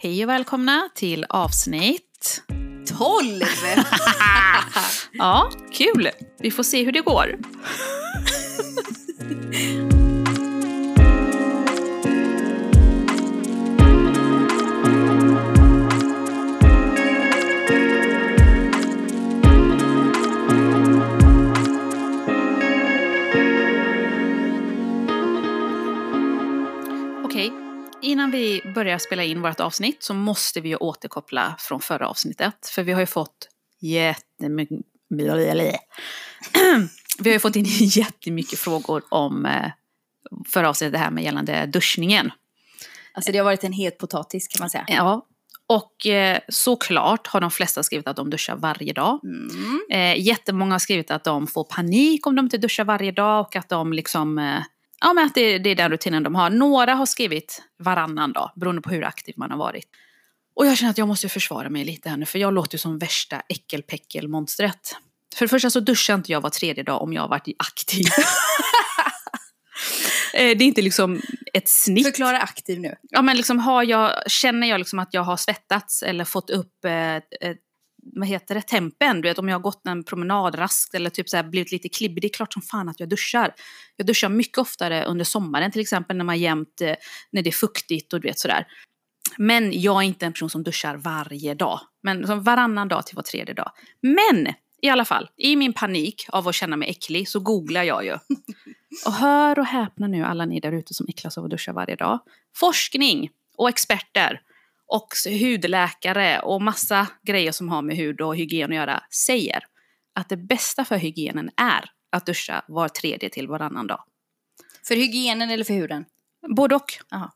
Hej och välkomna till avsnitt 12! Ja, kul! Vi får se hur det går. Innan vi börjar spela in vårt avsnitt så måste vi ju återkoppla från förra avsnittet. För vi har ju fått jättemycket... Vi har ju fått in jättemycket frågor om eh, förra avsnittet, det här med gällande duschningen. Alltså det har varit en het potatis kan man säga. Ja, och eh, såklart har de flesta skrivit att de duschar varje dag. Mm. Eh, jättemånga har skrivit att de får panik om de inte duschar varje dag och att de liksom... Eh, ja, men att det, det är den rutinen de har. Några har skrivit varannan dag, beroende på hur aktiv man har varit. Och jag känner att jag måste försvara mig lite här nu, för jag låter ju som värsta äckelpäckelmonstret. För det första så duschar inte jag var tredje dag om jag har varit aktiv. Eh, det är inte liksom ett snitt. Förklara aktiv nu. Ja, men liksom har jag, känner jag liksom att jag har svettats eller fått upp eh, eh, vad heter det, tempen, du vet om jag har gått en promenad raskt eller typ så här blivit lite klibbig, det är klart som fan att jag duschar. Jag duschar mycket oftare under sommaren till exempel när man jämt, eh, när det är fuktigt och du vet sådär. Men jag är inte en person som duschar varje dag. Men som varannan dag till var tredje dag. Men i alla fall, i min panik av att känna mig äcklig så googlar jag ju. Och hör och häpna nu alla ni där ute som äcklas av att duscha varje dag. Forskning och experter och hudläkare och massa grejer som har med hud och hygien att göra säger att det bästa för hygienen är att duscha var tredje till varannan dag. För hygienen eller för huden? Både och. Aha.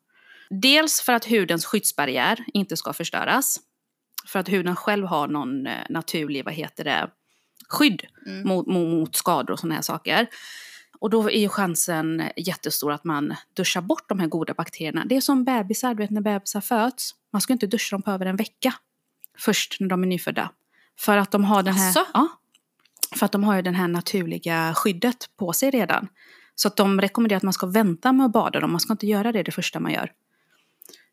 Dels för att hudens skyddsbarriär inte ska förstöras. För att huden själv har någon eh, naturlig, vad heter det, skydd Mm. mot, mot, mot skador och sådana här saker. Och då är ju chansen jättestor att man duschar bort de här goda bakterierna. Det är som bebisar, du vet när bebisar föds. Man ska inte duscha dem på över en vecka. Först när de är nyfödda. För att de har den här... Ja. För att de har ju det här naturliga skyddet på sig redan. Så att de rekommenderar att man ska vänta med att bada dem. Man ska inte göra det det första man gör.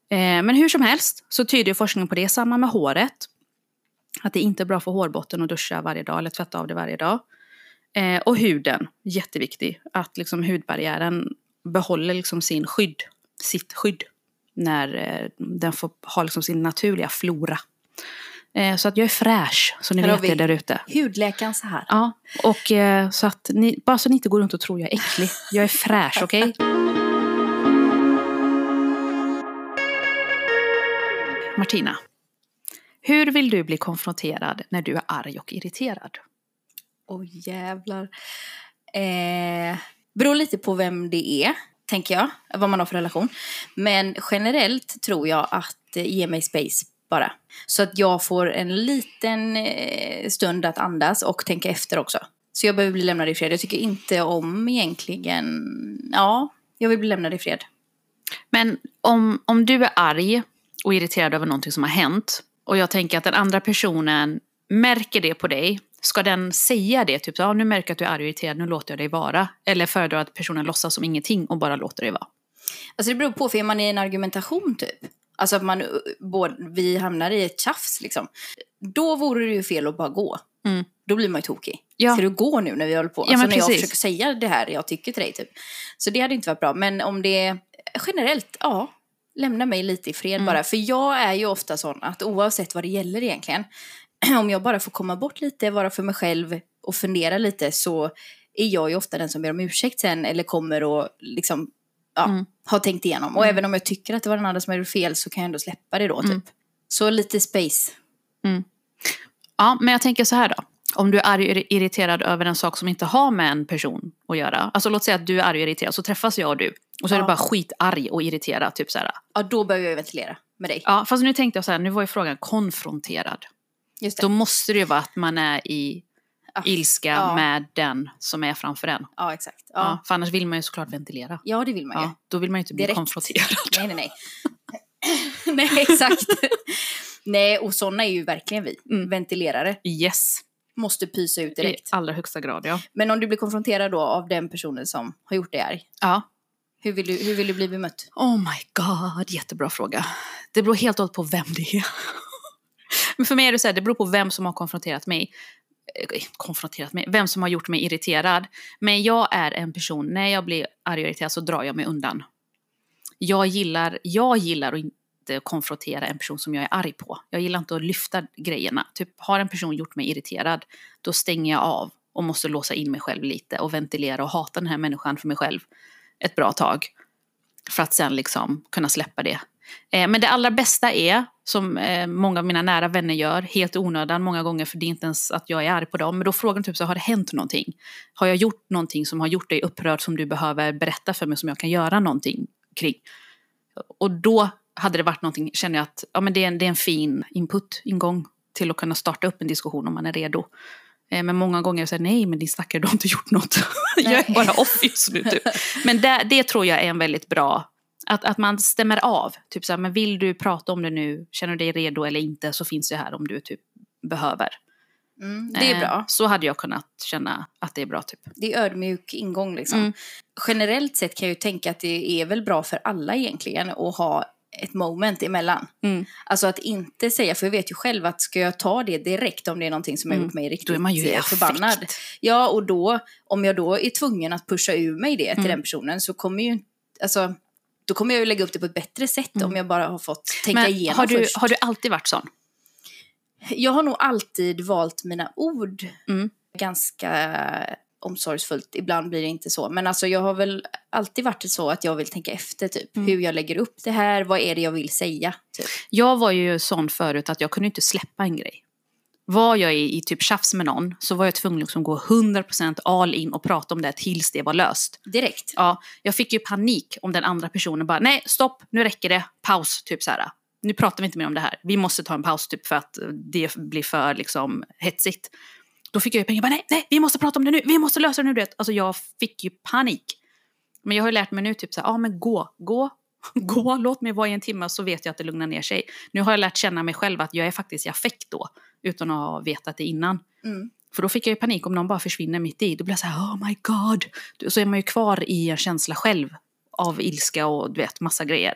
Eh, men hur som helst så tyder forskningen på det. Samma med håret. Att det inte är bra för hårbotten att duscha varje dag eller tvätta av det varje dag. Eh, och huden, jätteviktig. Att liksom hudbarriären behåller liksom sin skydd, sitt skydd. När eh, den får ha liksom sin naturliga flora. Eh, så att jag är fräsch, så ni Här vet det där ute. Hudläkaren så här. Ja, och eh, så att ni, bara så ni inte går runt och tror jag är äcklig. Jag är fräsch, okej? Martina, hur vill du bli konfronterad när du är arg och irriterad? Åh jävlar. Eh, beror lite på vem det är, tänker jag. Vad man har för relation. Men generellt tror jag att eh, ge mig space bara. Så att jag får en liten eh, stund att andas och tänka efter också. Så jag behöver bli lämnad i fred. Jag tycker inte om egentligen... Ja, jag vill bli lämnad i fred. Men om, om du är arg och irriterad över någonting som har hänt och jag tänker att den andra personen märker det på dig, ska den säga det? Typ, ja, nu märker jag att du är arg och irriterad, nu låter jag dig vara. Eller föredrar att personen låtsas som ingenting och bara låter dig vara? Alltså det beror på, för är man i en argumentation typ, alltså att man, både, vi hamnar i ett tjafs liksom, då vore det ju fel att bara gå. Mm. Då blir man ju tokig. Ja. Ska du gå nu när vi håller på? Ja, alltså när jag precis. försöker säga det här jag tycker till dig typ. Så det hade inte varit bra. Men om det är generellt, ja, lämna mig lite i fred Mm. bara. För jag är ju ofta sån att oavsett vad det gäller egentligen, om jag bara får komma bort lite, vara för mig själv och fundera lite så är jag ju ofta den som ber om ursäkt sen eller kommer och liksom ja, Mm. har tänkt igenom. Och även om jag tycker att det var den andra som gjorde fel så kan jag ändå släppa det då typ. Mm. Så lite space. Ja, men jag tänker så här då. Om du är arg och irriterad över en sak som inte har med en person att göra. Alltså låt säga att du är arg och irriterad, så träffas jag och du. Och så är Ja. du bara skitarg och irriterad, typ så här. Ja, då behöver jag ventilera med dig. Ja, fast nu tänkte jag så här, nu var ju frågan konfronterad. Just det. Då måste det ju vara att man är i Ja. ilska Ja. med den som är framför en. Ja, exakt. Ja. Ja, för annars vill man ju såklart ventilera. ja det vill man ju. Ja, då vill man ju inte bli Direkt. konfronterad. Nej, nej, nej. nej, exakt. nej, och sådana är ju verkligen vi. Mm. Ventilerare. Yes, Måste pysa ut i direkt. allra högsta grad ja. Men om du blir konfronterad då av den personen som har gjort dig arg. Ja, Hur vill, du, hur vill du bli bemött? Oh my god, jättebra fråga. Det beror helt och hållet på vem det är. Men för mig är det så här, det beror på vem som har konfronterat mig. Eh, konfronterat mig, vem som har gjort mig irriterad. Men jag är en person, när jag blir arg och irriterad så drar jag mig undan. Jag gillar, jag gillar att inte konfrontera en person som jag är arg på. Jag gillar inte att lyfta grejerna. Typ, har en person gjort mig irriterad, då stänger jag av och måste låsa in mig själv lite och ventilera och hata den här människan för mig själv ett bra tag. För att sen liksom kunna släppa det. Eh, men det allra bästa är, som eh, många av mina nära vänner gör, helt onödan många gånger för det är inte ens att jag är arg på dem. Men då frågar de typ så har det hänt någonting? Har jag gjort någonting som har gjort dig upprörd som du behöver berätta för mig som jag kan göra någonting kring? Och då hade det varit någonting, känner jag att ja, men det, är en, det är en fin input, ingång till att kunna starta upp en diskussion om man är redo. Eh, Men många gånger säger nej men din stackare du har inte gjort något. jag är bara off just nu. Typ. Men det, det tror jag är en väldigt bra, att, att man stämmer av. Typ så här, men vill du prata om det nu, känner du dig redo eller inte så finns det här om du typ behöver. Mm, det är Eh, bra. Så hade jag kunnat känna att det är bra typ. Det är ödmjuk ingång liksom. Mm. Generellt sett kan jag ju tänka att det är väl bra för alla egentligen att ha ett moment emellan. Mm. Alltså att inte säga, för jag vet ju själv att ska jag ta det direkt om det är någonting som har Mm. gjort mig riktigt Då är man ju eh, förbannad. affekt. Ja, och då, om jag då är tvungen att pusha ur mig det till Mm. den personen så kommer ju alltså, då kommer jag ju lägga upp det på ett bättre sätt Mm. om jag bara har fått tänka Men igenom har du, först. har du alltid varit sån? Jag har nog alltid valt mina ord Mm. ganska omsorgsfullt. Ibland blir det inte så. Men alltså jag har väl alltid varit så att jag vill tänka efter typ. Mm. Hur jag lägger upp det här, vad är det jag vill säga? Typ. Jag var ju sån förut att jag kunde inte släppa en grej. Var jag i, i typ tjafs med någon så var jag tvungen att liksom gå 100% all in och prata om det tills det var löst. Direkt. Ja, jag fick ju panik om den andra personen bara nej stopp, nu räcker det, paus, typ så här. Nu pratar vi inte mer om det här, vi måste ta en paus typ för att det blir för liksom hetsigt. Då fick jag ju pengar, bara nej, nej, vi måste prata om det nu, vi måste lösa det nu. du vet. Alltså jag fick ju panik. Men jag har ju lärt mig nu typ så här, ja men gå, gå, gå, låt mig vara i en timme så vet jag att det lugnar ner sig. Nu har jag lärt känna mig själv att jag är faktiskt i affekt då, utan att ha vetat det innan. Mm. För då fick jag ju panik om någon bara försvinner mitt i. Då blir jag så här, oh my god. Så är man ju kvar i en känsla själv av ilska och du vet, massa grejer.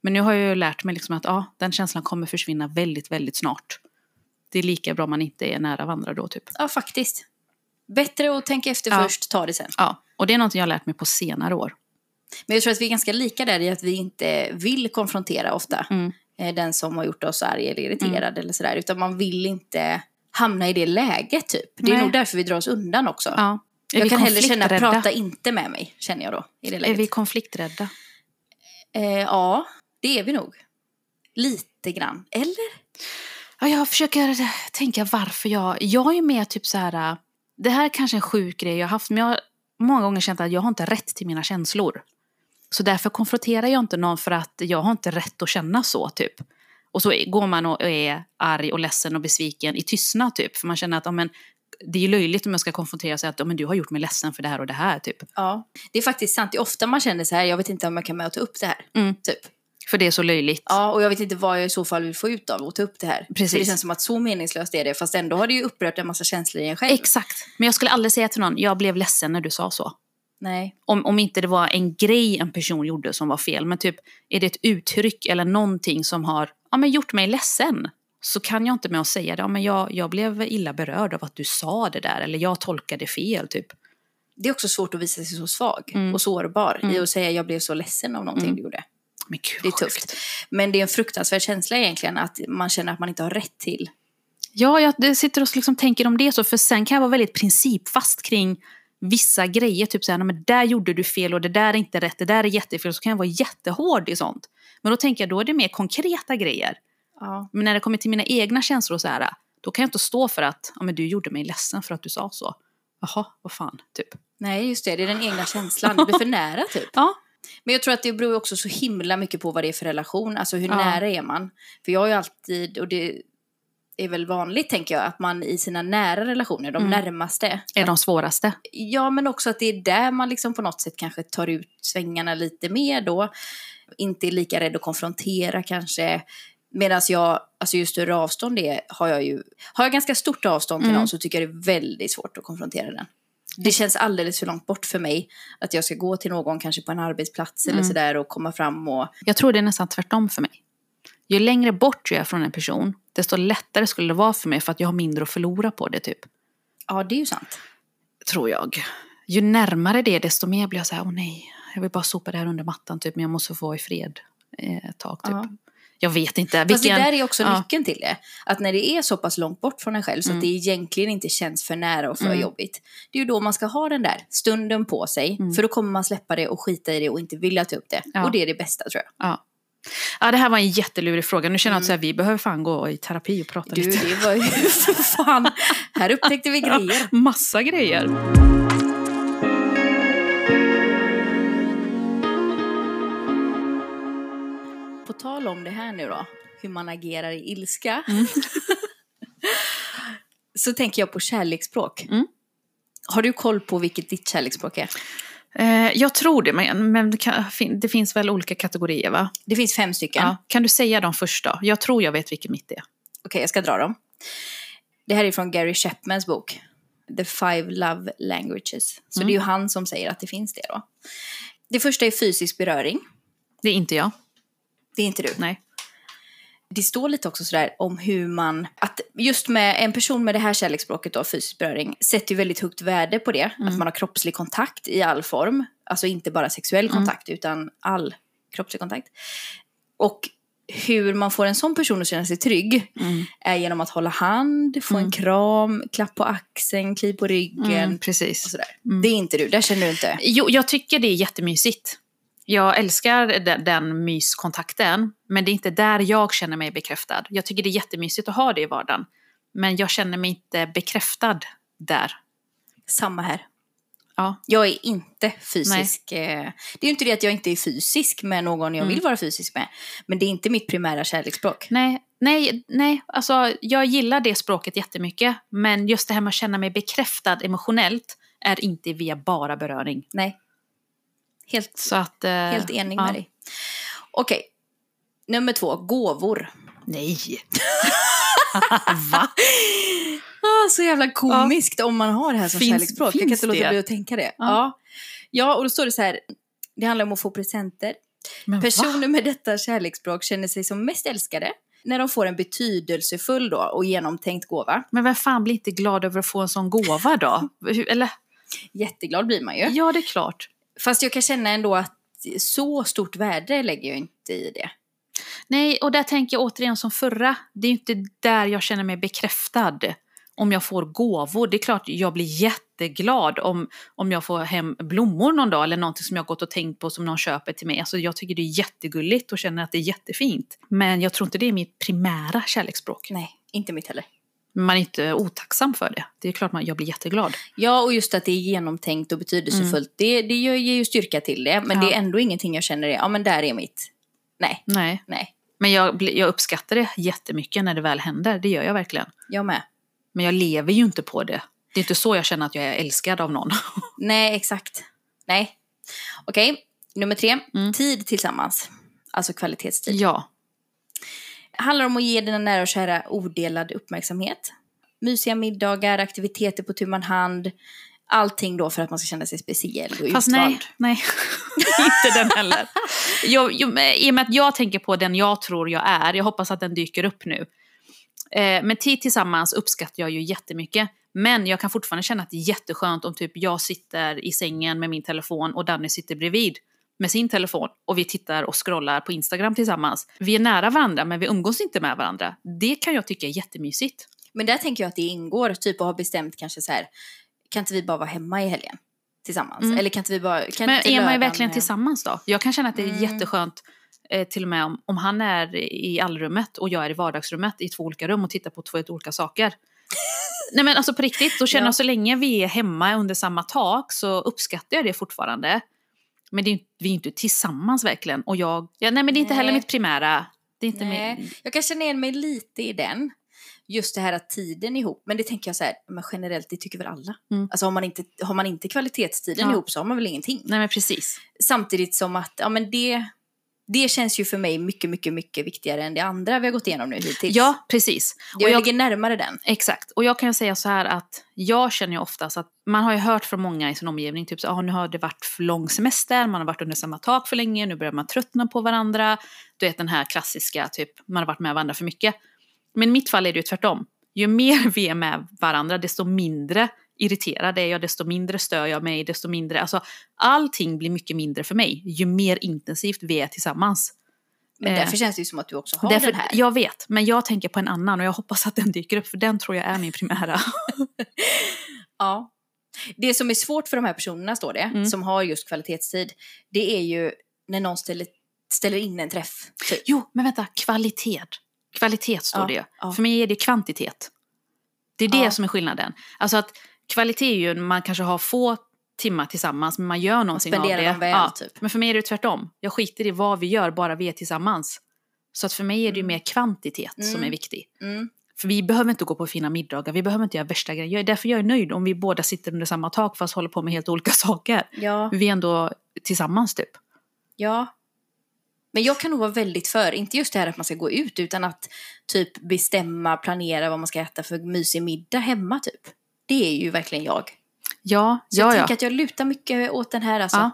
Men nu har jag ju lärt mig liksom att ja, den känslan kommer försvinna väldigt, väldigt snart. Det är lika bra man inte är nära varandra då typ. Ja, faktiskt. Bättre att tänka efter Ja. först, ta det sen. Ja, och det är något jag har lärt mig på senare år. Men jag tror att vi är ganska lika där i att vi inte vill konfrontera ofta Mm. eh, den som har gjort oss arg eller irriterad eller sådär. Utan man vill inte hamna i det läget typ. Det är Nej. nog därför vi drar oss undan också. Ja. Är jag kan hellre känna, prata inte med mig, känner jag då. I det Är läget. vi konflikträdda? Eh, ja, det är vi nog. Lite grann. Eller? Ja, jag försöker tänka varför jag... Jag är mer typ så här... Det här är kanske en sjuk grej jag har haft, men jag har många gånger känt att jag har inte rätt till mina känslor. Så därför konfronterar jag inte någon för att jag har inte rätt att känna så, typ. Och så går man och är arg och ledsen och besviken i tystnad, typ. För man känner att men, det är ju löjligt om jag ska konfrontera och säga att men, du har gjort mig ledsen för det här och det här, typ. Ja. Det är faktiskt sant. Det är ofta man känner så här, jag vet inte om jag kan med att ta upp det här. Mm. Typ. För det är så löjligt. Ja, och jag vet inte vad jag i så fall vill få ut av att ta upp det här. Precis. För det känns som att så meningslöst är det. Fast ändå har det ju upprört en massa känslor i en själv. Exakt. Men jag skulle aldrig säga till någon, jag blev ledsen när du sa så. Nej. Om, om inte det var en grej en person gjorde som var fel, men typ är det ett uttryck eller någonting som har ja, men gjort mig ledsen, så kan jag inte med att säga det. Ja, men jag, jag blev illa berörd av att du sa det där, eller jag tolkade fel. typ. Det är också svårt att visa sig så svag Mm. och sårbar i Mm. att säga jag blev så ledsen av någonting Mm. du gjorde. Men gud, Det är tufft. sjukt. Men det är en fruktansvärd känsla egentligen att man känner att man inte har rätt till. Ja, jag sitter och liksom tänker om det så, för sen kan jag vara väldigt principfast kring vissa grejer. Typ såhär, men där gjorde du fel och det där är inte rätt, det där är jättefel. Så kan jag vara jättehård i sånt. Men då tänker jag, då är det mer konkreta grejer. Ja. Men när det kommer till mina egna känslor så här, då kan jag inte stå för att ja, men du gjorde mig ledsen för att du sa så. Jaha, vad fan, typ. Nej, just det. Det är den egna känslan. Det blir för nära typ. Ja, Men jag tror att det beror också så himla mycket på vad det är för relation. Alltså hur Ja. nära är man? För jag har ju alltid, och det är väl vanligt tänker jag, att man i sina nära relationer, de Mm. närmaste. är de svåraste. Ja, men också att det är där man liksom på något sätt kanske tar ut svängarna lite mer då. Inte är lika rädd att konfrontera kanske. Medan jag, alltså ju större avstånd det är, har jag ju, har jag ganska stort avstånd till Mm. någon så tycker jag det är väldigt svårt att konfrontera den. Det känns alldeles för långt bort för mig att jag ska gå till någon kanske på en arbetsplats eller Mm. sådär och komma fram och... Jag tror det är nästan tvärtom för mig. Ju längre bort jag är från en person, desto lättare skulle det vara för mig för att jag har mindre att förlora på det typ. Ja, det är ju sant. Tror jag. Ju närmare det, desto mer blir jag så här, åh nej, jag vill bara sopa det här under mattan typ, men jag måste få vara i fred eh, ett tag typ. Ja. Jag vet inte. Fast det Vilken, där är också ja. nyckeln till det. Att när det är så pass långt bort från en själv så Mm. att det egentligen inte känns för nära och för Mm. jobbigt. Det är ju då man ska ha den där stunden på sig. Mm. För då kommer man släppa det och skita i det och inte vilja ta upp det. Ja. Och det är det bästa tror jag. Ja. Ja, det här var en jättelurig fråga. Nu känner jag att Mm. här, vi behöver fan gå i terapi och prata Du, lite. det var ju för fan. Här upptäckte vi grejer. Massa grejer. På tal om det här nu då, hur man agerar i ilska. Mm. så tänker jag på kärleksspråk. Mm. Har du koll på vilket ditt kärleksspråk är? Eh, jag tror det, men, men det, finns väl olika kategorier va? Det finns fem stycken. Ja. Kan du säga dem först då? Jag tror jag vet vilket mitt är. Okej, jag ska dra dem. Det här är från Gary Chapmans bok. The Five Love Languages. Så Mm. det är ju han som säger att det finns det då. Det första är fysisk beröring. Det är inte jag. Det är inte du. Nej. Det står lite också sådär om hur man... Att just med en person med det här kärleksspråket då, fysisk beröring, sätter ju väldigt högt värde på det. Mm. Att man har kroppslig kontakt i all form. Alltså inte bara sexuell Mm. kontakt, utan all kroppslig kontakt. Och hur man får en sån person att känna sig trygg Mm. är genom att hålla hand, få en Mm. kram, klapp på axeln, kliv på ryggen Mm, och precis. sådär. Mm. Det är inte du, där känner du inte. Jo, jag tycker det är jättemysigt. Jag älskar den, den myskontakten, men det är inte där jag känner mig bekräftad. Jag tycker det är jättemysigt att ha det i vardagen, men jag känner mig inte bekräftad där. Samma här. Ja. Jag är inte fysisk. eh, Det är ju inte det att jag inte är fysisk med någon jag Mm. vill vara fysisk med. Men det är inte mitt primära kärleksspråk. Nej, nej, nej, alltså jag gillar det språket jättemycket, men just det här med att känna mig bekräftad emotionellt är inte via bara beröring. Nej. Helt, Så att... eh, helt enig ja. med dig. Okej. Nummer två, gåvor. Nej! Va? Ah, så jävla komiskt om man har det här som Finns- kärleksspråk. Jag kan finns inte låta det? bli att tänka det. Ja. Ja. ja. och då står det så här. Det handlar om att få presenter. Men Personer med detta kärleksspråk känner sig som mest älskade när de får en betydelsefull då och genomtänkt gåva. Men vem fan blir inte glad över att få en sån gåva då? Eller? Jätteglad blir man ju. Ja, det är klart. Fast jag kan känna ändå att så stort värde lägger jag inte i det. Nej, och där tänker jag återigen som förra. Det är inte där jag känner mig bekräftad. Om jag får gåvor. Det är klart jag blir jätteglad om, om jag får hem blommor någon dag eller någonting som jag gått och tänkt på som någon köper till mig. Alltså jag tycker det är jättegulligt och känner att det är jättefint. Men jag tror inte det är mitt primära kärleksspråk. Nej, inte mitt heller. Man är inte otacksam för det. Det är klart man, jag blir jätteglad. Ja, och just att det är genomtänkt och betydelsefullt. Det, det ger ju styrka till det. Men Mm. Ja. det är ändå ingenting jag känner är, ja men där är mitt. Nej, Nej, nej. men jag, jag uppskattar det jättemycket när det väl händer. Det gör jag verkligen. Jag med. Men jag lever ju inte på det. Det är inte så jag känner att jag är älskad av någon. Nej, exakt. Nej. Okej, nummer tre. Mm. Tid tillsammans. Alltså kvalitetstid. ja. Handlar om att ge dina nära och kära odelad uppmärksamhet. Mysiga middagar, aktiviteter på tu man hand. Allting då för att man ska känna sig speciell och Fast utvald. nej, nej. inte den heller. Jag, jag, I och med att jag tänker på den jag tror jag är, jag hoppas att den dyker upp nu. Eh, men tid tillsammans uppskattar jag ju jättemycket. Men jag kan fortfarande känna att det är jätteskönt om typ jag sitter i sängen med min telefon och Danny sitter bredvid med sin telefon och vi tittar och scrollar på Instagram tillsammans. Vi är nära varandra men vi umgås inte med varandra. Det kan jag tycka är jättemysigt. Men där tänker jag att det ingår, typ att ha bestämt kanske så här, kan inte vi bara vara hemma i helgen? Tillsammans? Mm. Eller kan inte vi bara... Kan Men är man ju verkligen eh, tillsammans då? Jag kan känna att det är Mm. jätteskönt eh, till och med om, om han är i allrummet och jag är i vardagsrummet i två olika rum och tittar på två helt olika saker. Nej men alltså på riktigt, då känner Ja. jag så länge vi är hemma under samma tak så uppskattar jag det fortfarande. Men det är, vi är inte tillsammans verkligen. Och jag, ja, nej men det är inte heller Nej. mitt primära. Det är inte Nej. min, Jag kan känna igen mig lite i den. Just det här att tiden ihop. Men det tänker jag så här, men generellt, det tycker väl alla. Mm. Alltså har man inte, har man inte kvalitetstiden Ja. ihop så har man väl ingenting. nej men precis. Samtidigt som att, ja men det, Det känns ju för mig mycket, mycket, mycket viktigare än det andra vi har gått igenom nu hittills. Ja, precis. Och jag, jag, ligger närmare den. exakt. Och jag kan ju säga så här att jag känner ju oftast att man har ju hört från många i sin omgivning, typ så ah, nu har det varit för lång semester, man har varit under samma tak för länge, nu börjar man tröttna på varandra. Du vet den här klassiska, typ man har varit med varandra för mycket. Men i mitt fall är det ju tvärtom. Ju mer vi är med varandra, desto mindre irriterad är jag, desto mindre stör jag mig, desto mindre, alltså allting blir mycket mindre för mig ju mer intensivt vi är tillsammans. Men Eh, därför känns det ju som att du också har Därför, den här. Jag vet, men jag tänker på en annan och jag hoppas att den dyker upp för den tror jag är min primära. Ja. Det som är svårt för de här personerna, står det, Mm. som har just kvalitetstid, det är ju när någon ställer, ställer in en träff. Typ. Jo, men vänta, kvalitet. Kvalitet står Ja, det ju. ja. För mig är det kvantitet. Det är det Ja. som är skillnaden. Alltså att kvalitet är ju när man kanske har få timmar tillsammans men man gör någonting av det. väl, typ. Men för mig är det tvärtom. Jag skiter i vad vi gör, bara vi är tillsammans. Så att för mig är det ju Mm. mer kvantitet som Mm. är viktig. Mm. För vi behöver inte gå på fina middagar, vi behöver inte göra värsta grejer. Jag är därför jag är nöjd om vi båda sitter under samma tak fast håller på med helt olika saker. Ja, Vi är ändå tillsammans typ. ja. Men jag kan nog vara väldigt för, inte just det här att man ska gå ut, utan att typ bestämma, planera vad man ska äta för mysig middag hemma typ. Det är ju verkligen jag. Ja, Så ja, jag ja. tänker att jag lutar mycket åt den här alltså. Ja.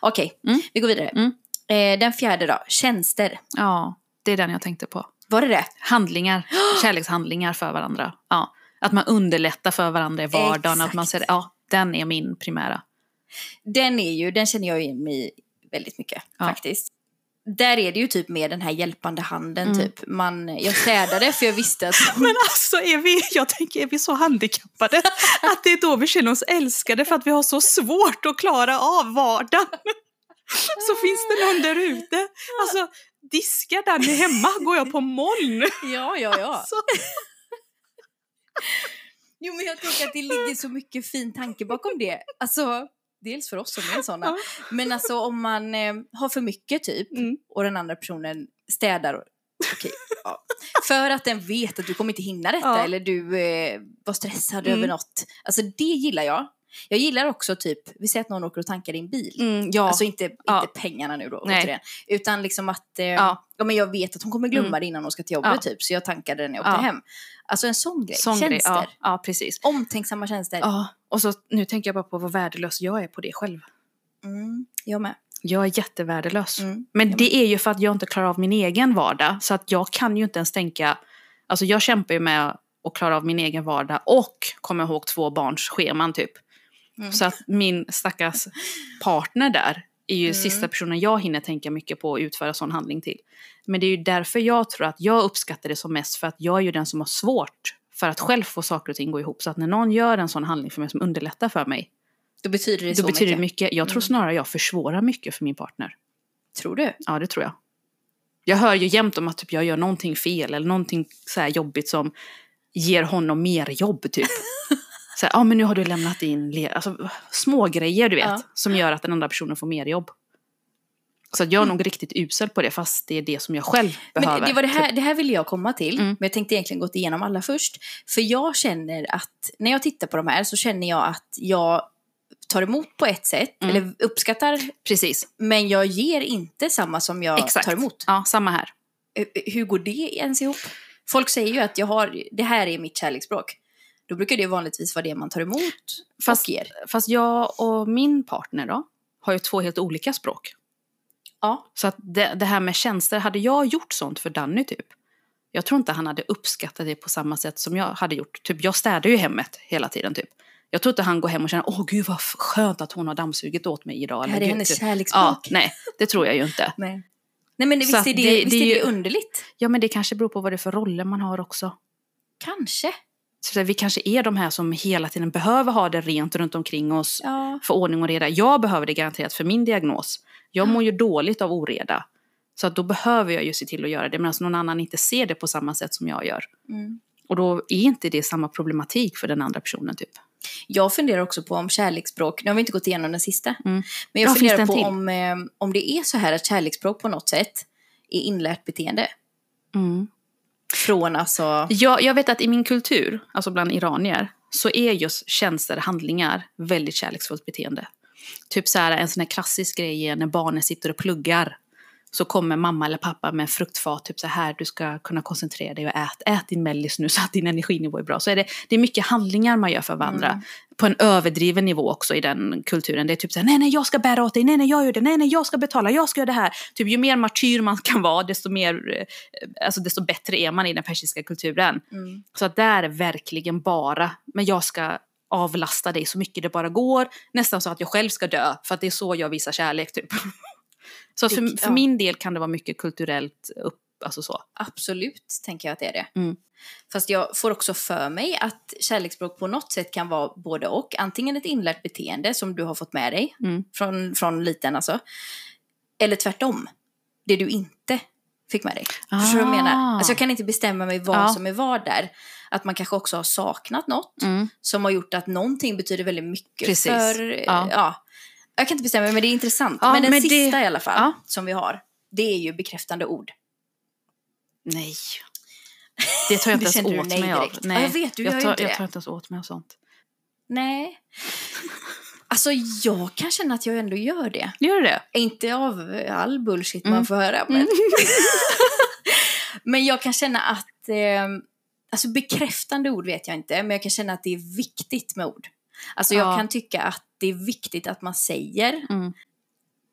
Okej, Mm. vi går vidare. Mm. Eh, den fjärde då, tjänster. Ja, det är den jag tänkte på. Var det det? Handlingar, kärlekshandlingar för varandra. Ja. Att man underlättar för varandra i vardagen. Att man ser, ja, den är min primära. Den är ju, den känner jag igen mig väldigt mycket Ja. faktiskt. Där är det ju typ med den här hjälpande handen Mm. typ. Man, jag städade för jag visste att... Men alltså, är vi, jag tänker, är vi så handikappade att det är då vi känner oss älskade för att vi har så svårt att klara av vardagen? Så finns det någon där ute. Alltså, diskar Danny hemma går jag på moln. Ja, ja, ja. Alltså, Jo, men jag tänker att det ligger så mycket fin tanke bakom det. Alltså, dels för oss som är sådana. Men alltså om man eh, har för mycket typ Mm. och den andra personen städar. och- Okej, ja. För att den vet att du kommer inte hinna detta eller du eh, var stressad Mm. över något. Alltså det gillar jag. Jag gillar också typ, vi säger att någon åker och tankar din bil. mm, ja. Alltså inte, inte Ja. pengarna nu då, återigen. Utan liksom att eh, ja. Ja. men jag vet att hon kommer glömma Mm. det innan hon ska till jobbet typ. Så jag tankade den när jag åkte hem. Alltså en sån grej. Sån tjänster. grej, ja, precis. Omtänksamma tjänster. Ja, och så nu tänker jag bara på vad värdelös jag är på det själv. Mm, jag med. Jag är jättevärdelös. Mm. Men det är ju för att jag inte klarar av min egen vardag. Så att jag kan ju inte ens tänka... Alltså jag kämpar ju med att klara av min egen vardag och komma ihåg två barns scheman typ. Mm. Så att min stackars partner där är ju Mm. sista personen jag hinner tänka mycket på att utföra sån handling till. Men det är ju därför jag tror att jag uppskattar det som mest för att jag är ju den som har svårt för att själv få saker och ting gå ihop. Så att när någon gör en sån handling för mig som underlättar för mig, Då betyder det då så betyder mycket. det mycket. Jag tror Mm. snarare jag försvårar mycket för min partner. Tror du? Ja, det tror jag. Jag hör ju jämt om att typ, jag gör någonting fel eller någonting så jobbigt som ger honom mer jobb typ. så här, ah, men nu har du lämnat in, le-" alltså små grejer du vet, Ja. som gör att den andra personen får mer jobb. Så att jag är Mm. nog riktigt usel på det, fast det är det som jag själv behöver. Men det, var det, här, typ. det här ville jag komma till, Mm. men jag tänkte egentligen gått igenom alla först. För jag känner att, när jag tittar på de här så känner jag att jag tar emot på ett sätt, Mm. eller uppskattar, Precis, men jag ger inte samma som jag exakt. tar emot. Ja, samma här. Hur går det ens ihop? Folk säger ju att jag har, det här är mitt kärleksspråk. Då brukar det vanligtvis vara det man tar emot Fast, och ger. fast jag och min partner då, har ju två helt olika språk. Ja. Så att det, det här med tjänster, hade jag gjort sånt för Danny typ, jag tror inte han hade uppskattat det på samma sätt som jag hade gjort. Typ, jag städar ju hemmet hela tiden typ. Jag tror inte han går hem och känner, åh gud vad skönt att hon har dammsugit åt mig idag. Det här är hennes typ. kärleksspråk. Ja, nej, det tror jag ju inte. Nej. Nej men visst är det, det- visst det är det ju- underligt? Ja, men det kanske beror på vad det är för roller man har också. Kanske. Så att vi kanske är de här som hela tiden behöver ha det rent runt omkring oss, Ja. för ordning och reda. Jag behöver det garanterat för min diagnos. Jag mår ju dåligt av oreda. Så att då behöver jag ju se till att göra det, medan någon annan inte ser det på samma sätt som jag gör. Mm. Och då är inte det samma problematik för den andra personen typ. Jag funderar också på om kärleksspråk, nu har vi inte gått igenom den sista, Mm. men jag Ja, funderar på om, eh, om det är så här att kärleksspråk på något sätt är inlärt beteende. Från alltså, Jag, jag vet att i min kultur, alltså bland iranier, så är just tjänster, handlingar, väldigt kärleksfullt beteende. Typ så här, en sån här klassisk grej är när barnen sitter och pluggar så kommer mamma eller pappa med fruktfat, typ så här, du ska kunna koncentrera dig och ät, ät din mellis nu så att din energinivå är bra. Så är det, det är mycket handlingar man gör för varandra. Mm. På en överdriven nivå också i den kulturen. Det är typ så här, nej nej jag ska bära åt dig, nej nej jag gör det, nej nej jag ska betala, jag ska göra det här. Typ ju mer martyr man kan vara, desto, mer, eh, alltså, desto bättre är man i den persiska kulturen. Mm. Så att där är verkligen bara, men jag ska avlasta dig så mycket det bara går. Nästan så att jag själv ska dö, för att det är så jag visar kärlek typ. Så för, för ja. min del kan det vara mycket kulturellt upp, alltså så. Absolut, tänker jag att det är det. Mm. Fast jag får också för mig att kärleksspråk på något sätt kan vara både och. Antingen ett inlärt beteende som du har fått med dig Mm. från, från liten alltså. Eller tvärtom. Det du inte fick med dig. Förstår du vad jag menar? Ah. Alltså jag kan inte bestämma mig vad Ja. som är vad där. Att man kanske också har saknat något Mm. som har gjort att någonting betyder väldigt mycket Precis. för... Ja. Ja. Jag kan inte bestämma mig, men det är intressant. Ja, men den men det- sista i alla fall, Ja. som vi har, det är ju bekräftande ord. Nej. Det tar jag inte Det ens åt nej mig av. direkt. Ja, jag vet, du gör jag ju tar, inte jag det. tar inte ens åt mig av sånt. Nej. Alltså jag kan känna att jag ändå gör det. Gör du det? Inte av all bullshit Mm. man får höra, men... men jag kan känna att... Eh, alltså bekräftande ord vet jag inte, men jag kan känna att det är viktigt med ord. Alltså jag Ja. kan tycka att det är viktigt att man säger, Mm.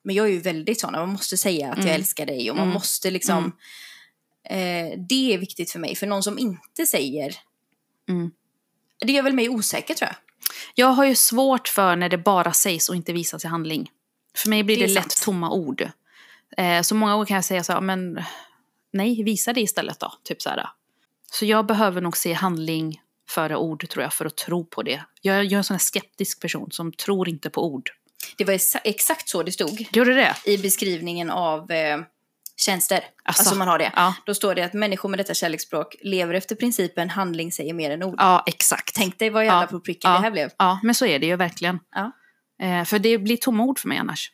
men jag är ju väldigt sån, man måste säga att jag Mm. älskar dig och man Mm. måste liksom... Eh, det är viktigt för mig, för någon som inte säger, Mm. det gör väl mig osäker tror jag. Jag har ju svårt för när det bara sägs och inte visas i handling. För mig blir Det det, lätt sant. tomma ord. Eh, så många gånger kan jag säga så här, men nej, visa det istället då. Typ så, här. så jag behöver nog se handling före ord tror jag, för att tro på det. Jag, jag är en sån här skeptisk person som tror inte på ord. Det var exa- exakt så det stod. Gjorde det? i beskrivningen av eh, tjänster. Alltså, Alltså, man har det. Ja, Då står det att människor med detta kärleksspråk lever efter principen handling säger mer än ord. ja exakt. Tänk dig vad jävla Ja, på pricken ja. det här blev. Ja, men så är det ju verkligen. Ja. Eh, för det blir tomma ord för mig annars.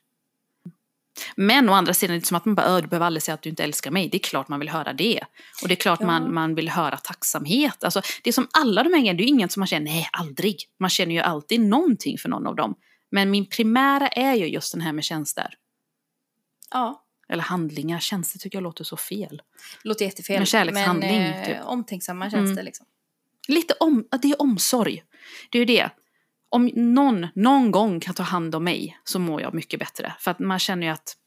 Men å andra sidan är det inte som att man bara, "Ö, du behöver aldrig säga att du inte älskar mig. Det är klart man vill höra det. Och det är klart Ja. man, man vill höra tacksamhet. Alltså, det är som alla de här grejerna, det är inget som man känner, nej aldrig. Man känner ju alltid någonting för någon av dem. Men min primära är ju just den här med tjänster. Ja, Eller handlingar, tjänster tycker jag låter så fel. låter jättefel. Men kärlekshandling, Men, eh, typ. omtänksamma Mm. det liksom. Lite om, det är omsorg. Det är ju det. Om någon någon gång kan ta hand om mig så mår jag mycket bättre. För att man känner ju att,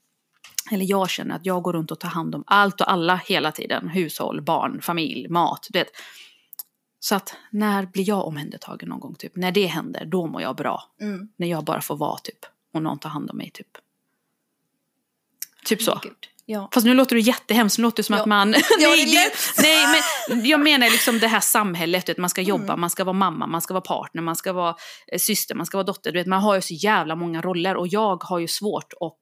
eller jag känner att jag går runt och tar hand om allt och alla hela tiden. Hushåll, barn, familj, mat. Du vet. Så att när blir jag omhändertagen någon gång? Typ? När det händer, då mår jag bra. Mm. När jag bara får vara typ. Och någon tar hand om mig typ. Typ så. Gud. Ja. Fast nu låter det jättehemskt, nu låter det som Ja. att man... Nej, det nej, men jag menar liksom det här samhället, vet, man ska jobba, Mm. man ska vara mamma, man ska vara partner, man ska vara eh, syster, man ska vara dotter. Du vet, man har ju så jävla många roller och jag har ju svårt att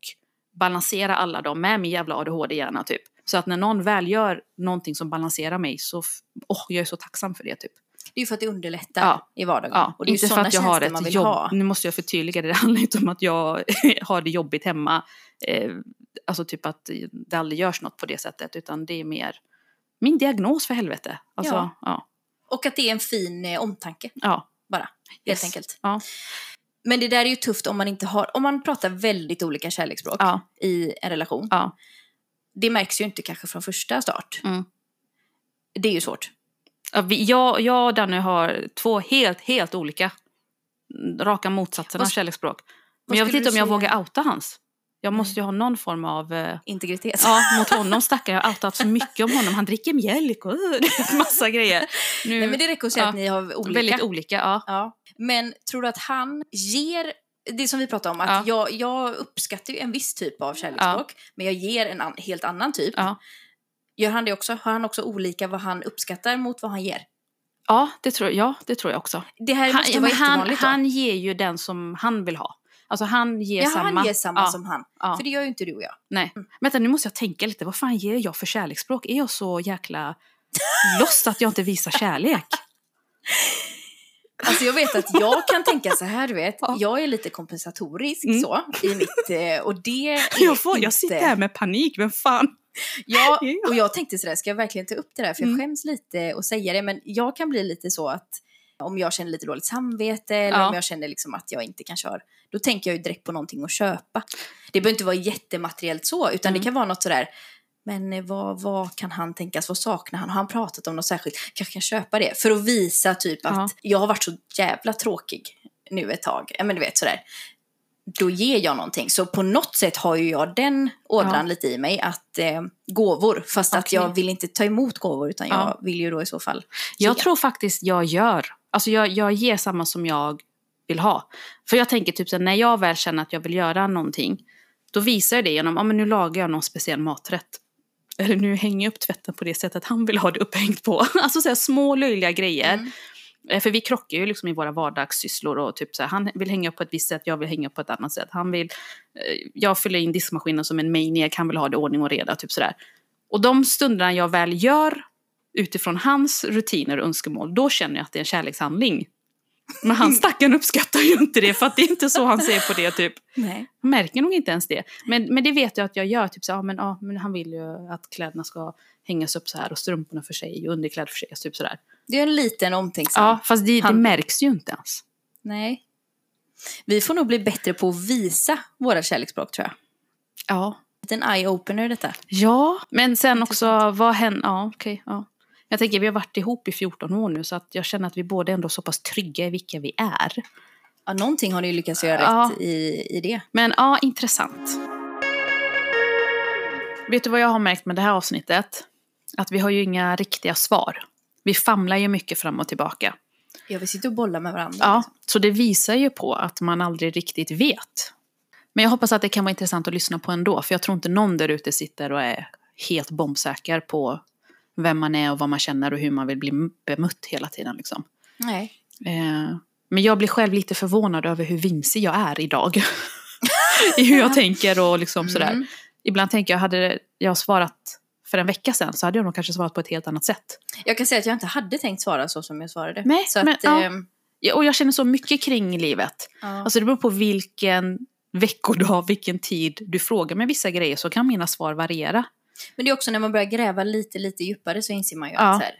balansera alla dem med min jävla ADHD-hjärna typ. Så att när någon väl gör någonting som balanserar mig så, åh, jag är så tacksam för det typ. Det är ju för att det underlättar Ja. i vardagen. Ja, och det är inte för att jag har ett jobb. ha. Nu måste jag förtydliga det, det handlar inte om att jag har det jobbigt hemma. Eh, alltså typ att det aldrig görs något på det sättet, utan det är mer min diagnos för helvete. Alltså, ja. ja, Och att det är en fin eh, omtanke, ja. bara. Helt Yes. enkelt. Ja. Men det där är ju tufft om man inte har, om man pratar väldigt olika kärleksspråk Ja. i en relation. Ja. Det märks ju inte kanske från första start. Mm. Det är ju svårt. Ja, Jag, jag och Danny har två helt, helt olika mm, raka motsatserna Vad- av kärleksspråk. Men jag vet inte om jag vågar outa hans. Jag måste ju ha någon form av... Eh, Integritet. ja, mot honom stackare. Jag har outat så mycket om honom. Han dricker mjölk och uh, massa grejer. Nu, Nej, men det räcker att säga Ja. att ni har olika. Väldigt olika, ja. Ja. Men tror du att han ger, det som vi pratade om, att Ja. jag, jag uppskattar en viss typ av kärleksspråk, men jag ger en an, helt annan typ. Ja. Gör han det också? Har han också olika vad han uppskattar mot vad han ger? Ja, det tror, ja, det tror jag också. Det här Han, måste ja, vara han, då. han ger ju den som han vill ha. Alltså han ger ja, samma. han ger samma ja, som han. ja, För det gör ju inte du och jag. Nej. Vänta, nu måste jag tänka lite. Vad fan ger jag för kärleksspråk? Är jag så jäkla lost att jag inte visar kärlek? Alltså jag vet att jag kan tänka så här, du vet. Ja. Jag är lite kompensatorisk Mm. så i mitt, eh, och det är Jag, får, inte... jag sitter här med panik. Vem fan? Ja, Ja. och jag tänkte sådär, ska jag verkligen ta upp det där? För jag Mm. skäms lite och säga det, men jag kan bli lite så att Om jag känner lite dåligt samvete eller Ja. om jag känner liksom att jag inte kan köra. Då tänker jag ju direkt på någonting att köpa. Det behöver inte vara jättemateriellt så, utan Mm. det kan vara något sådär. Men eh, vad, vad kan han tänkas, vad saknar han? Har han pratat om något särskilt? Kanske kan köpa det. För att visa typ att Ja. jag har varit så jävla tråkig nu ett tag. Ja men du vet sådär. Då ger jag någonting. Så på något sätt har ju jag den ådran Ja. lite i mig. Att eh, gåvor. Fast att Okej. jag vill inte ta emot gåvor utan jag Ja. vill ju då i så fall Jag ge. tror faktiskt jag gör. Alltså jag, jag ger samma som jag vill ha. För jag tänker typ så när jag väl känner att jag vill göra någonting. Då visar jag det genom, ja men nu lagar jag någon speciell maträtt. Eller nu hänger jag upp tvätten på det sättet han vill ha det upphängt på. Alltså så här små löjliga grejer. Mm. Eh, För vi krockar ju liksom i våra vardagssysslor och typ så här, han vill hänga upp på ett visst sätt, jag vill hänga upp på ett annat sätt. Han vill, eh, jag fyller in diskmaskinen som en maniac, han vill ha det ordning och reda, typ sådär. Och de stunderna jag väl gör utifrån hans rutiner och önskemål, då känner jag att det är en kärlekshandling. Men han stackaren uppskattar ju inte det, för att det är inte så han ser på det. Typ. Nej. Han märker nog inte ens det. Men, men det vet jag att jag gör. Typ så, ja, men, ja, men han vill ju att kläderna ska hängas upp så här och strumporna för sig och underkläder för sig. Typ sådär. Det är en liten omtänksam. Ja, fast det, det märks ju inte ens. Nej. Vi får nog bli bättre på att visa våra kärleksspråk tror jag. Ja. En eye-opener detta. Ja, men sen också vad händer... Ja, okej. ja. Jag tänker vi har varit ihop i 14 år nu så att jag känner att vi båda ändå är så pass trygga i vilka vi är. Ja, någonting har ni lyckats göra Ja. rätt i, i det. Men ja, intressant. Vet du vad jag har märkt med det här avsnittet? Att vi har ju inga riktiga svar. Vi famlar ju mycket fram och tillbaka. Ja, vi sitter och bollar med varandra. Ja, liksom. så det visar ju på att man aldrig riktigt vet. Men jag hoppas att det kan vara intressant att lyssna på ändå. För jag tror inte någon där ute sitter och är helt bombsäker på vem man är och vad man känner och hur man vill bli bemött hela tiden. Liksom. Nej. Eh, men jag blir själv lite förvånad över hur vimsig jag är idag. I hur jag tänker och liksom sådär. Mm. Ibland tänker jag, hade jag svarat för en vecka sedan så hade jag nog kanske svarat på ett helt annat sätt. Jag kan säga att jag inte hade tänkt svara så som jag svarade. Nej, så men, att, ja. Ja, Och jag känner så mycket kring livet. ja. Alltså det beror på vilken veckodag, vilken tid du frågar med vissa grejer så kan mina svar variera. Men det är också när man börjar gräva lite, lite djupare så inser man ju Ja. att så här,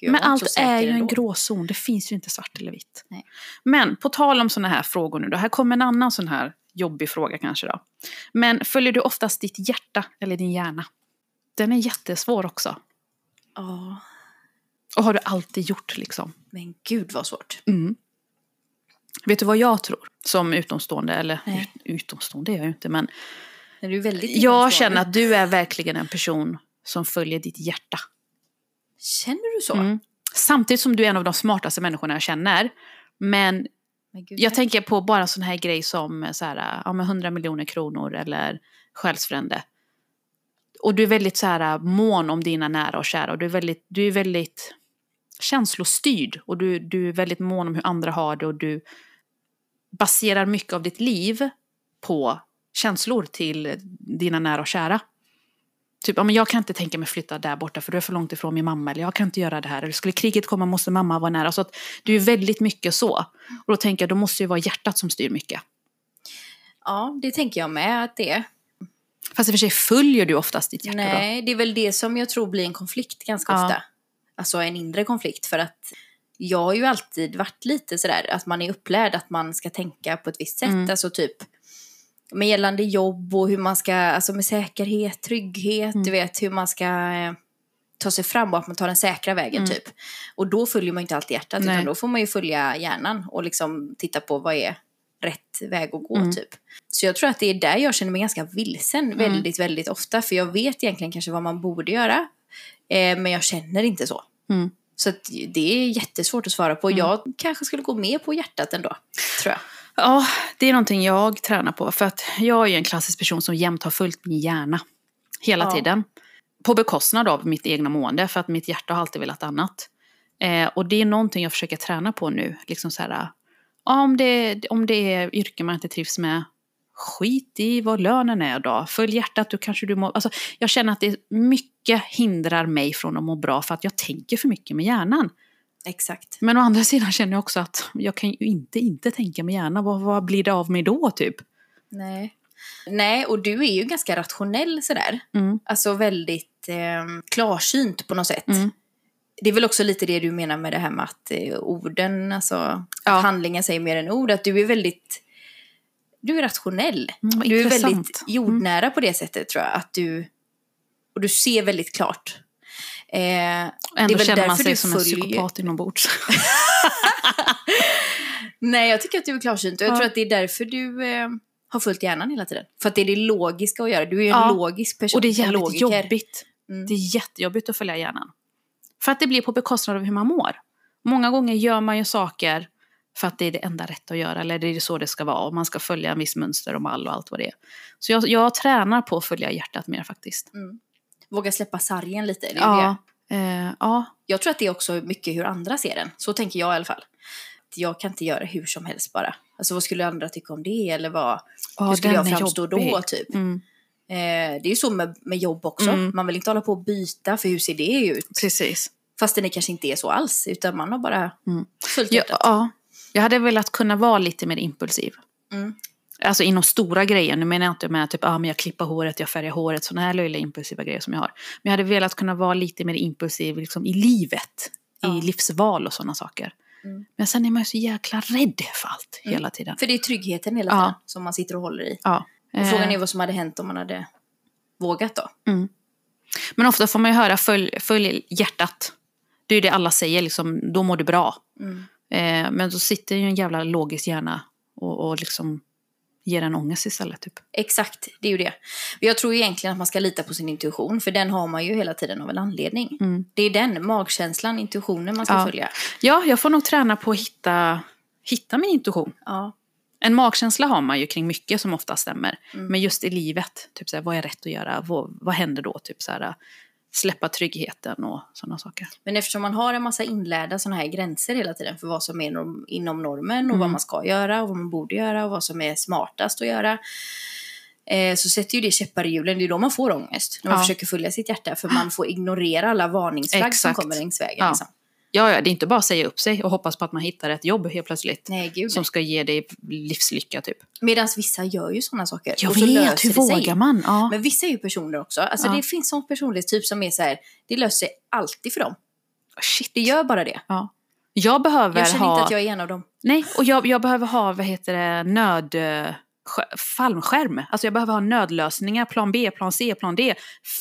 gud, Men allt är ju en ändå. gråzon, det finns ju inte svart eller vitt. Nej. Men på tal om sådana här frågor nu då, här kommer en annan sån här jobbig fråga kanske då. Men följer du oftast ditt hjärta eller din hjärna? Den är jättesvår också. Ja, Och har du alltid gjort liksom? men gud vad svårt. Mm. Vet du vad jag tror? Som utomstående, eller ut, utomstående är jag ju inte, men Är du väldigt jag känner att du är verkligen en person som följer ditt hjärta. Känner du så? Mm. Samtidigt som du är en av de smartaste människorna jag känner. Men Men gud, jag tänker på bara en sån här grej som så här, ja, men 100 miljoner kronor eller själsfrände. Och du är väldigt så här, mån om dina nära och kära och du är väldigt, du är väldigt känslostyrd och du, du är väldigt mån om hur andra har det och du baserar mycket av ditt liv på känslor till dina nära och kära. Typ, ja, men jag kan inte tänka mig flytta där borta för du är för långt ifrån min mamma. Eller jag kan inte göra det här. Eller skulle kriget komma måste mamma vara nära. Så att du är väldigt mycket så. Och då tänker jag, då måste det ju vara hjärtat som styr mycket. Ja, det tänker jag med att det är. Fast i och för sig följer du oftast ditt hjärta då. Nej, det är väl det som jag tror blir en konflikt ganska Ja. ofta. Alltså en inre konflikt för att jag har ju alltid varit lite sådär att man är upplärd att man ska tänka på ett visst sätt. Mm. Alltså typ med gällande jobb och hur man ska, alltså med säkerhet, trygghet, Mm. du vet hur man ska eh, ta sig fram och att man tar den säkra vägen Mm. typ. Och då följer man inte alltid hjärtat Nej. utan då får man ju följa hjärnan och liksom titta på vad är rätt väg att gå Mm. typ. Så jag tror att det är där jag känner mig ganska vilsen Mm. väldigt, väldigt ofta. För jag vet egentligen kanske vad man borde göra. Eh, men jag känner inte så. Mm. Så det är jättesvårt att svara på. Mm. Jag kanske skulle gå med på hjärtat ändå, tror jag. Ja, det är någonting jag tränar på. För att jag är en klassisk person som jämt har följt min hjärna. Hela Ja. tiden. På bekostnad av mitt egna mående. För att mitt hjärta har alltid velat annat. Eh, och det är någonting jag försöker träna på nu. Liksom så här, ja, om, det, om det är yrken man inte trivs med. Skit i vad lönen är då. Följ hjärtat, då kanske du mår... Alltså, jag känner att det mycket hindrar mig från att må bra för att jag tänker för mycket med hjärnan. Exakt. Men å andra sidan känner jag också att jag kan ju inte inte tänka med hjärnan. Vad, vad blir det av mig då typ? Nej. Nej, och du är ju ganska rationell sådär. Mm. Alltså väldigt eh, klarsynt på något sätt. Mm. det är väl också lite det du menar med det här med att eh, orden, alltså Ja. att handlingar säger mer än ord. Att du är väldigt, du är rationell. Mm, du är väldigt jordnära på det sättet tror jag. Att du, och du ser väldigt klart. Eh, Ändå känner man sig som en följer- psykopat inombords. Nej, jag tycker att du är klarsynt och jag Ja. tror att det är därför du eh, har följt hjärnan hela tiden. För att det är det logiska att göra. Du är ju en Ja. logisk person. Och det är en jävligt logiker. jobbigt. Mm. Det är jättejobbigt att följa hjärnan. För att det blir på bekostnad av hur man mår. Många gånger gör man ju saker för att det är det enda rätta att göra, eller det är så det ska vara, och man ska följa en viss mönster och mall och allt vad det är. Så jag, jag tränar på att följa hjärtat mer faktiskt. Våga släppa sargen lite. Det är det. Ja, eh, ja, Jag tror att det är också mycket hur andra ser den. Så tänker jag i alla fall. Jag kan inte göra hur som helst bara. Alltså vad skulle andra tycka om det? Eller vad, ja hur skulle jag framstå då typ? Mm, Eh, det är ju så med, med jobb också. Mm. Man vill inte hålla på och byta för hur ser det ut? precis. Fast det kanske inte är så alls. Utan man har bara Mm. följt Ja, ja, jag hade velat kunna vara lite mer impulsiv. Mm. Alltså inom stora grejer, nu menar jag inte med typ, ah, men jag klipper håret, jag färgar håret, sådana här löjliga impulsiva grejer som jag har. Men jag hade velat kunna vara lite mer impulsiv liksom, i livet, Ja. i livsval och sådana saker. Mm. Men sen är man ju så jäkla rädd för allt Mm. hela tiden. För det är tryggheten hela Ja. tiden som man sitter och håller i. Ja. Och frågan Eh, är vad som hade hänt om man hade vågat då. mm. Men ofta får man ju höra följ, följ hjärtat. Det är ju det alla säger, liksom, då mår du bra. Mm. Eh, men då sitter ju en jävla logisk hjärna och, och liksom ger en ångest istället. Typ. Exakt, det är ju det. Jag tror egentligen att man ska lita på sin intuition, för den har man ju hela tiden av en anledning. Mm. Det är den, magkänslan, intuitionen man ska Ja. följa. Ja, jag får nog träna på att hitta, hitta min intuition. Ja. En magkänsla har man ju kring mycket som ofta stämmer. Mm. Men just i livet, typ så här, vad är rätt att göra? Vad, vad händer då? Typ så här, släppa tryggheten och sådana saker. Men eftersom man har en massa inlärda sådana här gränser hela tiden för vad som är norm, inom normen och Mm. vad man ska göra och vad man borde göra och vad som är smartast att göra. Eh, så sätter ju det käppar i hjulen. Det är då man får ångest. När man Ja. försöker följa sitt hjärta. För man får ignorera alla varningsflagg som Exakt. kommer längs vägen. Ja. Liksom. Ja, ja, det är inte bara att säga upp sig och hoppas på att man hittar ett jobb helt plötsligt. Nej, gud. Som ska ge dig livslycka typ. Medan vissa gör ju sådana saker. Jag och så vet, hur sig. vågar man? Ja. Men vissa är ju personer också. Alltså Ja. det finns sån personlighetstyp som är så här, det löser sig alltid för dem. Shit. Det gör bara det. Ja. Jag behöver Jag känner ha... inte att jag är en av dem. Nej, och jag, jag behöver ha, vad heter det, nöd... sk- Fallskärm. Alltså jag behöver ha nödlösningar, plan B, plan C, plan D.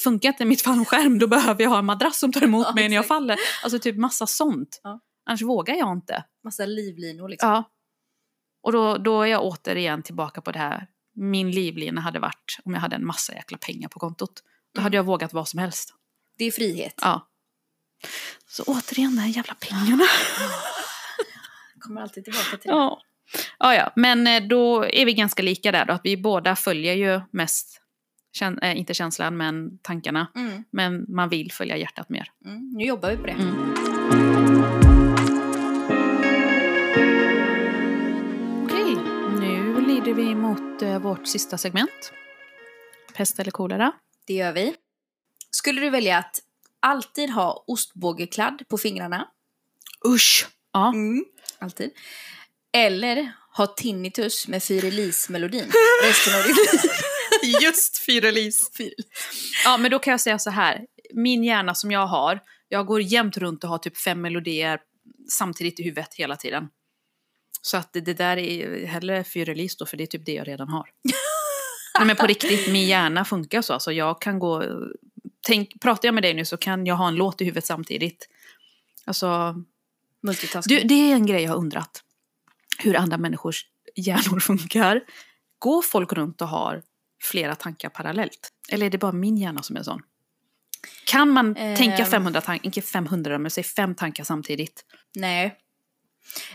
Funkar inte mitt fallskärm då behöver jag ha en madrass som tar emot Ja, mig när jag exakt. faller. Alltså typ massa sånt. Ja. Annars vågar jag inte. Massa livlinor liksom. Ja. Och då, då är jag återigen tillbaka på det här. Min livlina hade varit om jag hade en massa jäkla pengar på kontot. Då Mm. hade jag vågat vad som helst. Det är frihet. Ja. Så återigen de här jävla pengarna. Kommer alltid tillbaka till det. Ja. Ja, ja, men eh, då är vi ganska lika där då. Att vi båda följer ju mest, kän- äh, inte känslan, men tankarna. Mm, Men man vill följa hjärtat mer. mm. Nu jobbar vi på det. Mm. Okej, nu lider vi mot eh, vårt sista segment. Pest eller kolera. Det gör vi. Skulle du välja att alltid ha ostbågekladd på fingrarna? Usch! Ja. Mm. Alltid. Eller ha tinnitus med Fyrelis-melodin resten av ditt liv? Just Fyrelis. Ja, men då kan jag säga så här. Min hjärna som jag har, jag går jämt runt och har typ fem melodier samtidigt i huvudet hela tiden. Så att det, det där är hellre Fyrelis då, för det är typ det jag redan har. Nej, men på riktigt, min hjärna funkar så. Alltså jag kan gå... Tänk, pratar jag med dig nu så kan jag ha en låt i huvudet samtidigt. Alltså, Multitasking. du, det är en grej jag har undrat. Hur andra människors hjärnor funkar. Går folk runt och har flera tankar parallellt? Eller är det bara min hjärna som är sån? Kan man Ehm. tänka 500 tankar, inte 500 men säg fem tankar samtidigt? Nej.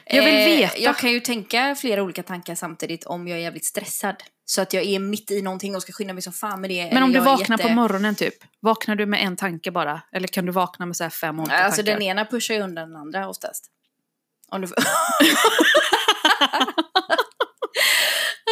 Jag vill Eh, veta. Jag kan ju tänka flera olika tankar samtidigt om jag är jävligt stressad. Så att jag är mitt i någonting och ska skynda mig som fan med det. Men om du vaknar jätte- på morgonen typ, vaknar du med en tanke bara? Eller kan du vakna med så här fem olika Alltså tankar? den ena pushar ju undan den andra oftast. Om du...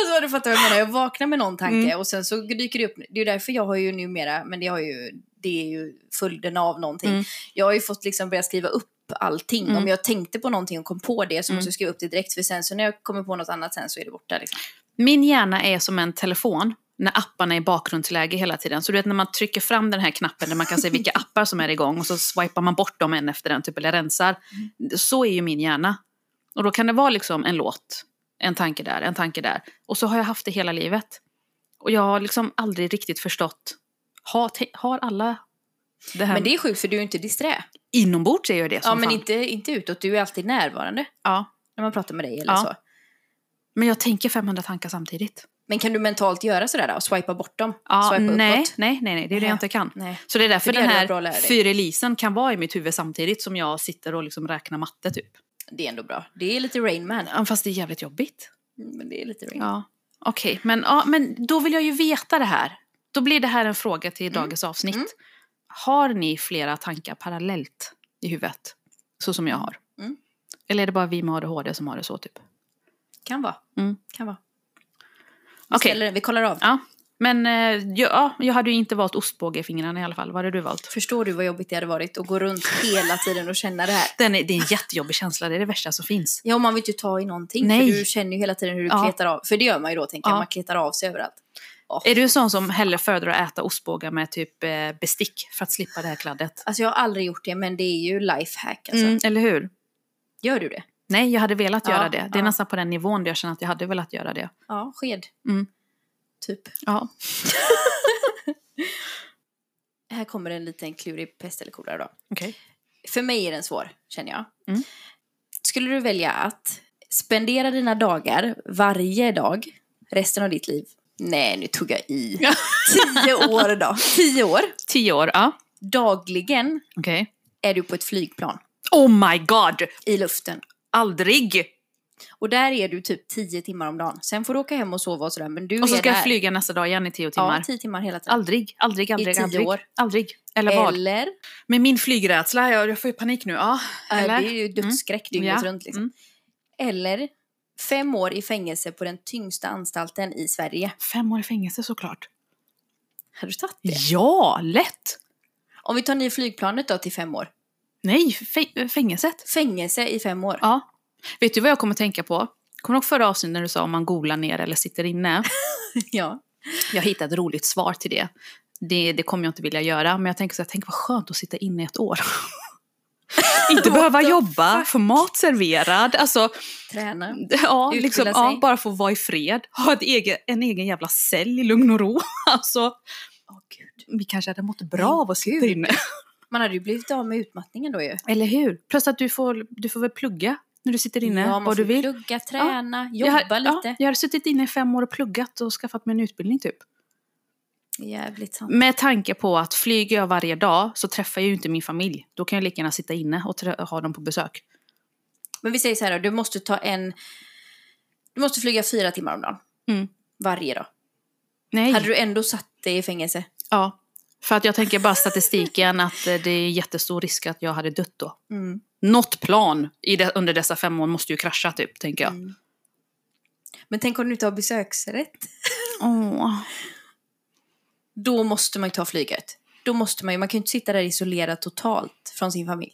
alltså du fattar vad jag menar. Jag vaknar med någon tanke Mm. och sen så dyker det upp. Det är därför jag har ju numera, men det, har ju, det är ju följden av någonting. Mm. Jag har ju fått liksom börja skriva upp allting. Mm. Om jag tänkte på någonting och kom på det så Mm. måste jag skriva upp det direkt. För sen så när jag kommer på något annat sen så är det borta. Liksom. Min hjärna är som en telefon. när apparna är i bakgrundsläge hela tiden. Så du vet när man trycker fram den här knappen där man kan se vilka appar som är igång och så swipar man bort dem en efter en, typ, eller rensar. Så är ju min hjärna. Och då kan det vara liksom en låt, en tanke där, en tanke där. Och så har jag haft det hela livet. Och jag har liksom aldrig riktigt förstått, har, har alla det här? Men det är sjukt för du är inte disträ. Inombords är ju det som Ja, men fan. inte, inte utåt. Du är alltid närvarande Ja. när man pratar med dig eller Ja. så. Men jag tänker 500 tankar samtidigt. Men kan du mentalt göra sådär då? Och swipa bort dem? Ja, swipa nej, uppåt? nej, nej, nej, det är det jag inte kan. Nej. Så det är därför För det den här fyrelisen kan vara i mitt huvud samtidigt som jag sitter och liksom räknar matte typ. Det är ändå bra. Det är lite Rain Man. Ja, Fast det är jävligt jobbigt. Mm, Men det är lite Rain Ja, okej. Men, ja, men då vill jag ju veta det här. Då blir det här en fråga till Mm. dagens avsnitt. Mm. Har ni flera tankar parallellt i huvudet? Så som jag har. Mm. Eller är det bara vi med ADHD som har det så typ? Kan vara. Mm. Kan vara. Vi, Okej. ställer vi kollar av. Ja. Men eh, ja, jag hade ju inte valt ostbåge i fingrarna i alla fall. Vad hade du valt? Förstår du vad jobbigt det hade varit att gå runt hela tiden och känna det här? Den är, det är en jättejobbig känsla, det är det värsta som finns. Ja, man vill inte ta i någonting. Nej. För du känner ju hela tiden hur du Ja. kletar av. För det gör man ju då, tänker jag. Ja. Man kletar av sig överallt. Åh. Är du en sån som hellre föredrar att äta ostbågar med typ eh, bestick för att slippa det här kladdet? Alltså jag har aldrig gjort det, men det är ju lifehack alltså. Mm, eller hur? Gör du det? Nej, jag hade velat Ja, göra det. Det är ja. nästan på den nivån där jag känner att jag hade velat göra det. Ja, sked. Mm. Typ. Ja. Här kommer en liten klurig pest eller kolera då. Okej. För mig är den svår, känner jag. Mm. Skulle du välja att spendera dina dagar varje dag resten av ditt liv? Nej, nu tog jag i. Tio år då. Tio år. Tio år, ja. Dagligen Okej. är du på ett flygplan Oh my god! i luften. Aldrig! Och där är du typ tio timmar om dagen. Sen får du åka hem och sova och sådär. Men du Och så ska jag där. flyga nästa dag igen i tio timmar. Ja, tio timmar hela tiden. Aldrig, aldrig, aldrig, tio aldrig. år. Aldrig. Eller vad? Eller, Med min flygrädsla, jag, jag får ju panik nu. Ja. Eller? det är ju dödsskräck dygnet Ja. runt liksom. Mm. Eller fem år i fängelse på den tyngsta anstalten i Sverige. Fem år i fängelse såklart. Har du tagit det? Ja, lätt! Om vi tar nya flygplanet då till fem år. Nej, fä- fängelset. Fängelse i fem år. Ja. Vet du vad jag kommer att tänka på? Kommer du ihåg förra avsnittet när du sa om man googlar ner eller sitter inne? ja. Jag hittade ett roligt svar till det. Det, det kommer jag inte vilja göra, men jag tänker så här, tänk vad skönt att sitta inne i ett år. inte behöva jobba, få mat serverad, alltså Träna. ja, liksom, ja, bara få vara i fred. Ha ett egen, en egen jävla cell i lugn och ro. Alltså, Åh, gud. vi kanske hade mått bra av att sitta inne. Man hade ju blivit av med utmattningen då ju. Eller hur? Plus att du får, du får väl plugga när du sitter inne, ja, vad du vill. plugga, träna, jag, jobba har- lite. Ja, jag har suttit inne i fem år och pluggat och skaffat mig en utbildning typ. Jävligt sant. Med tanke på att flyger jag varje dag så träffar jag ju inte min familj. Då kan jag lika gärna sitta inne och ha dem på besök. Men vi säger så här då, du måste ta en... Du måste flyga fyra timmar om dagen. Mm. Varje dag. Nej. Hade du ändå satt dig i fängelse? Ja. För att jag tänker bara statistiken att eh, det är jättestor risk att jag hade dött då. Mm. Något plan i det, under dessa fem år måste ju krascha typ, tänker jag. Mm. Men tänk om du inte har besöksrätt? Åh. Då måste man ju ta flyget. Då måste man ju, man kan ju inte sitta där isolerad totalt från sin familj.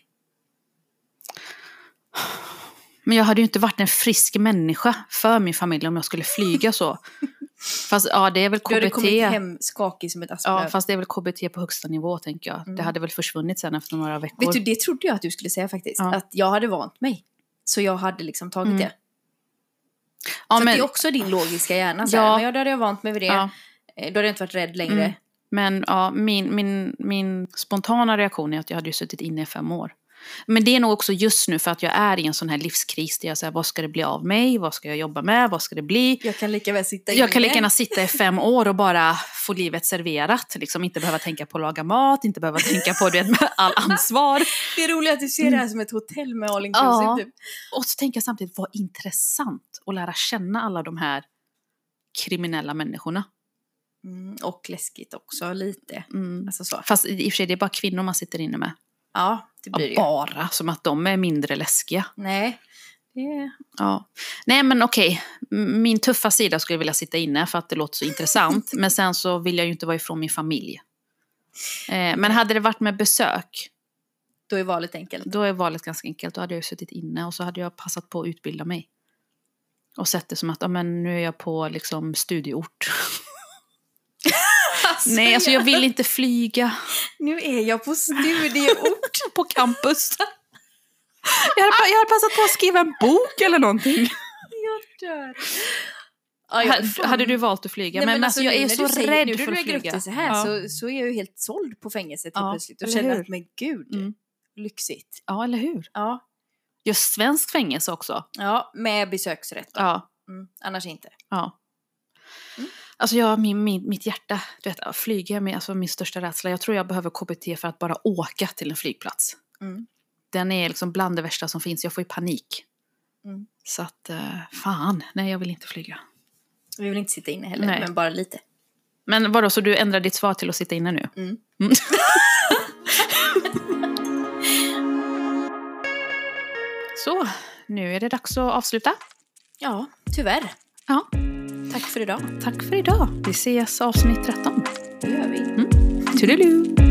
Men jag hade ju inte varit en frisk människa för min familj om jag skulle flyga så. Fast ja, det är väl Du hade KBT. kommit hem skakig som ett asplöv. Ja, fast det är väl KBT på högsta nivå tänker jag. Mm. Det hade väl försvunnit sen efter några veckor. Vet du, det trodde jag att du skulle säga faktiskt. Ja. Att jag hade vant mig. Så jag hade liksom tagit Mm. det. ja, så men, det är också din logiska hjärna. Så Ja. men jag, då hade jag vant mig vid det. ja, Eh, Då hade jag inte varit rädd längre. Mm. men ja, min, min, min spontana reaktion är att jag hade ju suttit inne i fem år. Men det är nog också just nu för att jag är i en sån här livskris där jag säger vad ska det bli av mig? Vad ska jag jobba med? Vad ska det bli? Jag kan lika väl sitta Jag kan lika gärna sitta i fem år och bara få livet serverat. Liksom inte behöva tänka på att laga mat, inte behöva tänka på du vet, med all ansvar. Det är roligt att du ser det här som ett hotell med all inclusive. Ja. Typ. Och så tänker jag samtidigt, vad intressant att lära känna alla de här kriminella människorna. Mm, och läskigt också lite. Mm. Alltså så. Fast i och för sig, det är bara kvinnor man sitter inne med. Ja, det blir det ju. Bara, som att de är mindre läskiga. Nej. Det. Ja. Nej men okej, min tuffa sida skulle jag vilja sitta inne för att det låter så intressant. men sen så vill jag ju inte vara ifrån min familj. Eh, men hade det varit med besök, Då är valet enkelt. då är valet ganska enkelt. Då hade jag suttit inne och så hade jag passat på att utbilda mig. Och sett det som att ja, men nu är jag på liksom studieort. Nej, alltså jag vill inte flyga Nu är jag på studieort. på campus. Jag hade, jag hade passat på att skriva en bok eller någonting. jag dör. Ja, jag- Ha- Hade du valt att flyga? Nej, men alltså, jag nu är när så du säger- rädd nu för när att du lägger upp flyga. det så här ja. så, så är jag ju helt såld på fängelset Ja, plötsligt. Och känner hur? att men gud, Mm. lyxigt. ja, eller hur? Ja. Just svensk fängelse också. ja, med besöksrätt. då. Ja. Mm. Annars inte. ja. Mm. Alltså jag, min, min, mitt hjärta, du vet, flyga min, alltså min största rädsla. Jag tror jag behöver KBT för att bara åka till en flygplats. Mm. Den är liksom bland det värsta som finns. Jag får ju panik. Mm. Så att, eh, fan, nej jag vill inte flyga. Vi vill inte sitta inne heller, Nej. men bara lite. Men vadå, så du ändrar ditt svar till att sitta inne nu? Mm. Mm. så, nu är det dags att avsluta. Ja, tyvärr. Ja, Tack för idag. tack för idag. Vi ses avsnitt 13. Det gör vi. Toodaloo!